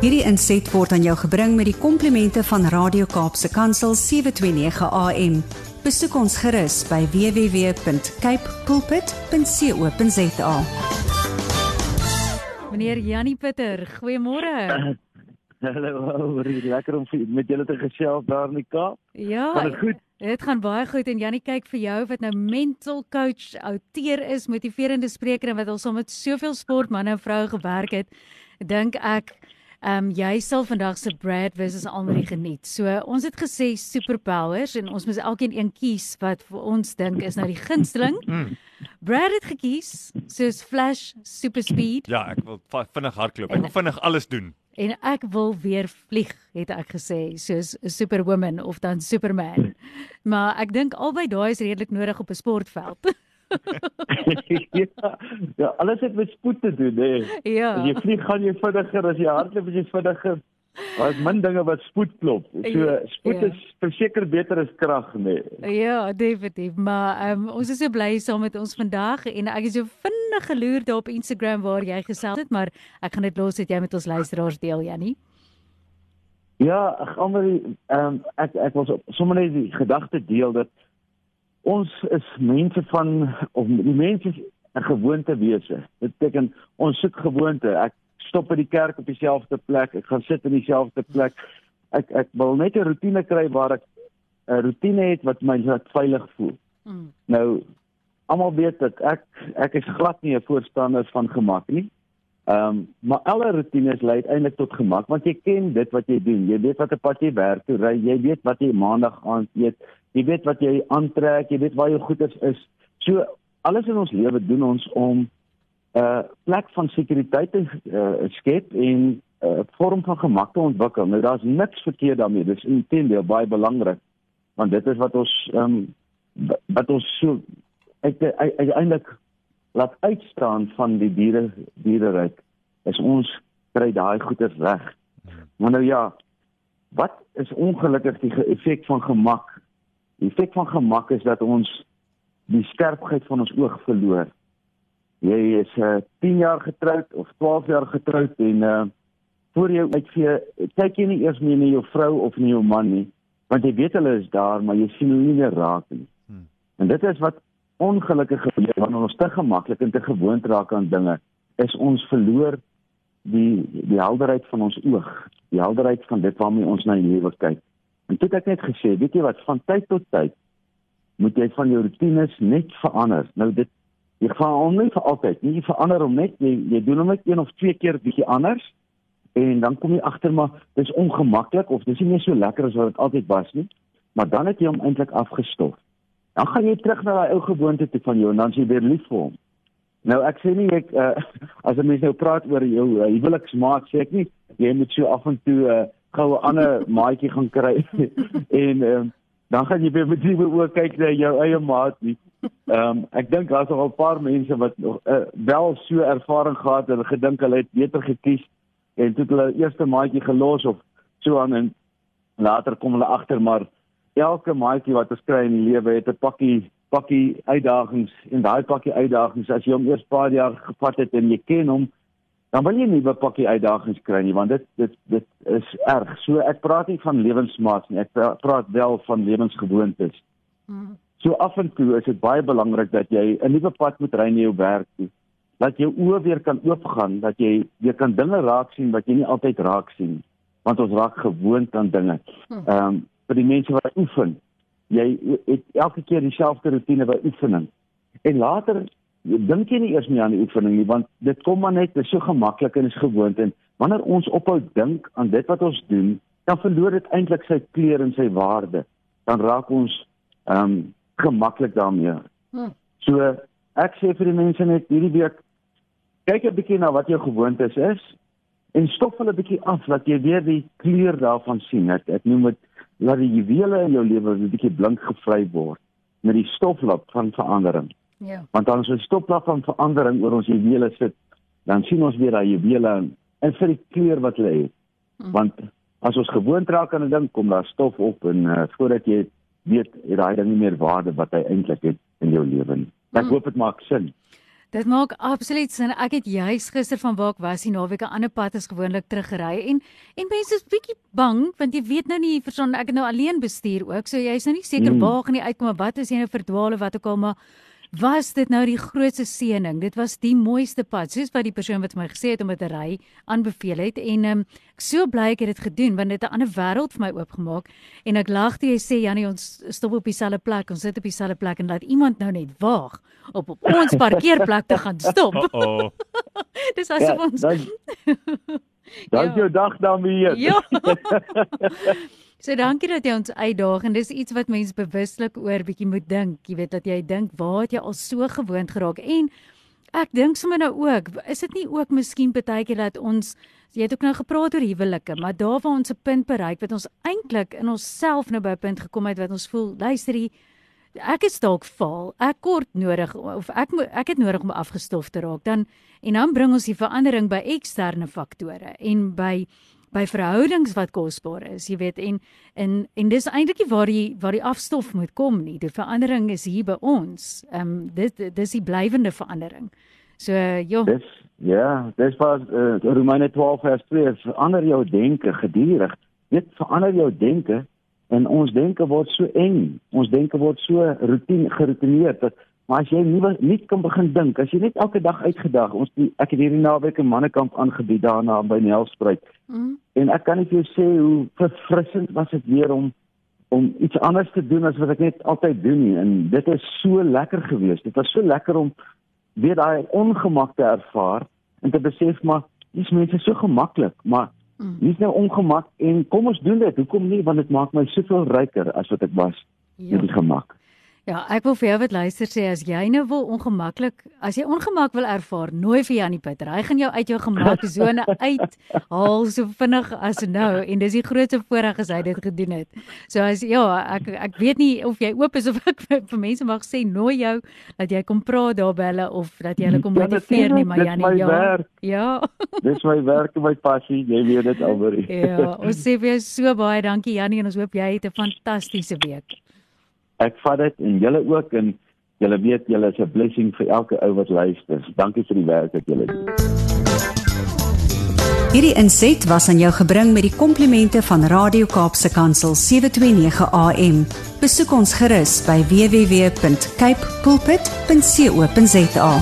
Hierdie inset word aan jou gebring met die komplimente van Radio Kaapse Kansel 729 AM. Besoek ons gerus by www.cape pulpit.co.za. Meneer Jannie Pieter, goeiemôre. Hallo, lekker om met julle te gesels daar in die Kaap. Ja. Gaan dit goed? Dit gaan baie goed en Jannie kyk vir jou wat nou mental coach, outeer is, motiverende spreker en wat al saam met soveel sportmense en vroue gewerk het, dink ek Ehm um, jy sal vandag se Brad versus Almarie geniet. So ons het gesê superpowers en ons moet elkeen een kies wat vir ons dink is nou die gunsteling. Mm. Brad het gekies soos Flash, Super Speed. Ja, ek wil vinnig hardloop. Ek wil vinnig alles doen. En ek wil weer vlieg, het ek gesê, soos 'n Superwoman of dan Superman. Maar ek dink albei daai is redelik nodig op 'n sportveld. ja, ja, alles het met spoed te doen, hè. Ja. As jy vlieg gaan jy vinniger, as jy hardloop is jy vinniger. Daar's min dinge wat spoed klop. So Ja, spoed ja. is verseker beter as krag, nee. Ja, definitief. Maar um, ons is so bly saam met ons vandag en ek is so vinnig geloer daar op Instagram waar jy gesels het, maar ek gaan dit los dat jy met ons luisteraars deel, Jannie. Ja, ag almal ehm um, ek ek was sommer net die gedagte deel dat ons is mense van of die mense is 'n gewoontewese. Dit beteken ons soek gewoonte. Ek stop by die kerk op dieselfde plek, ek gaan sit in dieselfde plek. Ek ek wil net 'n rotine kry waar ek 'n rotine het wat my laat veilig voel. Mm. Nou almal weet dat ek ek is glad nie 'n voorstander van gemak nie. Ehm um, maar alle rotines lei uiteindelik tot gemak want jy ken dit wat jy doen. Jy weet wat 'n pad jy werk toe ry, jy weet wat jy maandag aand eet, jy weet wat jy aantrek, jy weet waar jou goeder is. So alles in ons lewe doen ons om 'n uh, plek van sekuriteit te uh, skep en 'n uh, vorm van gemak te ontwikkel. Nou daar's niks verkeerd daarmee. Dis intendeel baie belangrik want dit is wat ons ehm um, wat ons so uiteindelik laat uitstaan van die diere diereryk is ons kry daai goeder reg. Maar nou ja, wat is ongelukkig die effek van gemak? Die effek van gemak is dat ons die skerpheid van ons oog verloor. Jy is uh, 10 jaar getroud of 12 jaar getroud en uh voor jou uitvee, kyk jy nie eers meer na jou vrou of na jou man nie, want jy weet hulle is daar, maar jy sien hulle nie meer raak nie. Hmm. En dit is wat ongelukkig gebeur wanneer ons te gemaklik en te gewoond raak aan dinge, is ons verloor die die helderheid van ons oog, die helderheid van dit waarmee ons na die lewe kyk. En toe het ek net gesê, weet jy wat, van tyd tot tyd moet jy van jou rotines net verander. Nou dit jy gaan hom nie vir altyd nie, jy verander hom net, jy jy doen hom net een of twee keer bietjie anders en dan kom jy agter maar dis ongemaklik of dis nie meer so lekker as wat dit altyd was nie. Maar dan het jy hom eintlik afgestof. Dan gaan jy terug na daai ou gewoonte toe van jou en dan jy weer lief vir hom. Nou ek sê nie ek uh, as 'n mens nou praat oor jou uh, huweliksmaat sê ek nie jy moet so af en toe 'n uh, goue ander maatjie gaan kry en um, dan gaan jy weer met nuwe oë kyk na jou eie maat nie. Ehm um, ek dink daar's nog 'n paar mense wat nog uh, wel so ervaring gehad het en gedink hulle het beter gekies en toe hulle eerste maatjie gelos of so aan en later kom hulle agter maar elke maatjie wat ons kry in die lewe het 'n pakkie pakkie uitdagings en daai pakkie uitdagings as jy hom eers paar jaar gevat het en jy ken hom dan wil jy nie 'n pakkie uitdagings kry nie want dit dit dit is erg. So ek praat nie van lewensmaats nie. Ek pra- praat wel van lewensgewoontes. Mm. So af en toe is dit baie belangrik dat jy 'n nuwe pad moet ry na jou werk toe. Dat jou oë weer kan oopgaan, dat jy weer kan dinge raak sien wat jy nie altyd raak sien nie. want ons raak gewoond aan dinge. Hm. Ehm um, vir die mense wat oefen, jy het elke keer dieselfde rotine by oefening. En later dink jy nie eers meer aan die oefening nie want dit kom maar net, dit is so gemaklik en is gewoond en wanneer ons ophou dink aan dit wat ons doen, dan verloor dit eintlik sy kleur en sy waarde. Dan raak ons ehm um, gemaklik daarmee. Hm. So ek sê vir die mense net hierdie week kyk 'n bietjie na wat jou gewoontes is en stof hulle 'n bietjie af dat jy weer die kleur daarvan sien. Ek, ek noem dit laat die juwele in jou lewe 'n bietjie blink gevry word met die stoflap van verandering. Ja. Want as ons stoplap van verandering oor ons juwele sit, dan sien ons weer daai juwele en, en vir die kleur wat hulle het. Hm. Want as ons gewoond raak aan 'n ding, kom daar stof op en uh, voordat jy weet, het daai ding nie meer waarde wat hy eintlik het in jou lewe nie. Ek Hm. hoop dit maak sin. Dit maak absoluut sin. Ek het juis gister van waar ek was die naweek 'n ander pad as gewoonlik teruggery en en mense is bietjie bang want jy weet nou nie verstaan ek het nou alleen bestuur ook. So jy's nou nie seker mm. waar gaan jy uitkom wat as jy nou verdwaal of wat ook al maar was dit nou die grootste seëning. Dit was die mooiste pad, soos wat die persoon wat my gesê het om dit te ry aanbeveel het en um, ek so bly ek het dit gedoen want dit 'n ander wêreld vir my oopgemaak en ek lag toe jy sê Janie ons stop op dieselfde plek, ons sit op dieselfde plek en laat iemand nou net waag op, op ons parkeerplek te gaan stop. Oh, oh. Dis asof ja, ons Dan ja. jou dag daarmee. Ja. So dankie dat jy ons uitdaag en dis iets wat mense bewuslik oor bietjie moet dink. Jy weet dat jy dink waar het jy al so gewoond geraak en ek dink sommer nou ook, is dit nie ook miskien baie keer dat ons jy het ook nou gepraat oor huwelike, maar daar waar ons 'n punt bereik wat ons eintlik in onsself nou by 'n punt gekom het wat ons voel, luister hier Ek is dalk faal. Ek kort nodig of ek moet ek het nodig om afgestof te raak. Dan en dan bring ons die verandering by eksterne faktore en by by verhoudings wat kosbaar is, jy weet en en en dis eintlik waar die waar die afstof moet kom nie. Die verandering is hier by ons. Ehm um, dit dis die blywende verandering. So ja. Dis ja, dis was uh, Romeine 12 vers 2 verander jou denke gedurig. Dit verander jou denke en ons denke word so eng. Ons denke word so rutine geroutineer dat Maar as jy nie nie kan begin dink, as jy net elke dag uitgedag, ons die, ek het hierdie naweek 'n mannekamp aangebied daarna by Nelspruit. Mm. En ek kan net vir jou sê hoe verfrissend was dit weer om om iets anders te doen as wat ek net altyd doen nie. En dit is so lekker geweest. Dit was so lekker om weer daai ongemak te ervaar en te besef maar dis mense so gemaklik, maar mm. dis nou ongemak en kom ons doen dit. Hoekom nie? Want dit maak my soveel ryker as wat ek was ja. met die gemak. Ja, ek wil vir jou wat luister sê as jy nou wil ongemaklik, as jy ongemak wil ervaar, nooi vir Janie Pieter. Hy gaan jou uit jou gemaksone uit haal so vinnig as nou en dis die grootste voorreg as hy dit gedoen het. So as ja, ek ek weet nie of jy oop is of ek vir mense mag sê nooi jou dat jy kom praat daar by hulle of dat jy hulle kom ja, motiveer nie, maar Janie ja. Werk. Ja. dis my werk en my passie, jy weet dit alweer. ja, ons sê vir jou so baie dankie Janie en ons hoop jy het 'n fantastiese week ek vat dit en julle ook en julle weet julle is 'n blessing vir elke ou wat luister. Dankie vir die werk wat julle doen. Hierdie inset was aan jou gebring met die komplimente van Radio Kaapse Kansel 729 AM. Besoek ons gerus by www.cape pulpit.co.za.